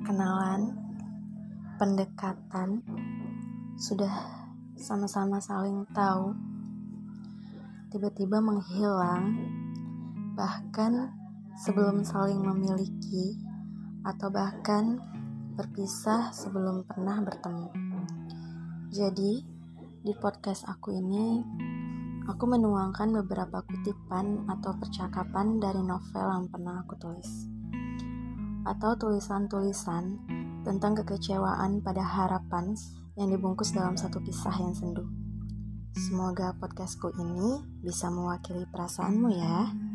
perkenalan, pendekatan, sudah sama-sama saling tahu, tiba-tiba menghilang, bahkan sebelum saling memiliki, atau bahkan berpisah sebelum pernah bertemu. Jadi, di podcast aku ini, aku menuangkan beberapa kutipan atau percakapan dari novel yang pernah aku tulis atau tulisan-tulisan tentang kekecewaan pada harapan yang dibungkus dalam satu kisah yang sendu. Semoga podcastku ini bisa mewakili perasaanmu ya.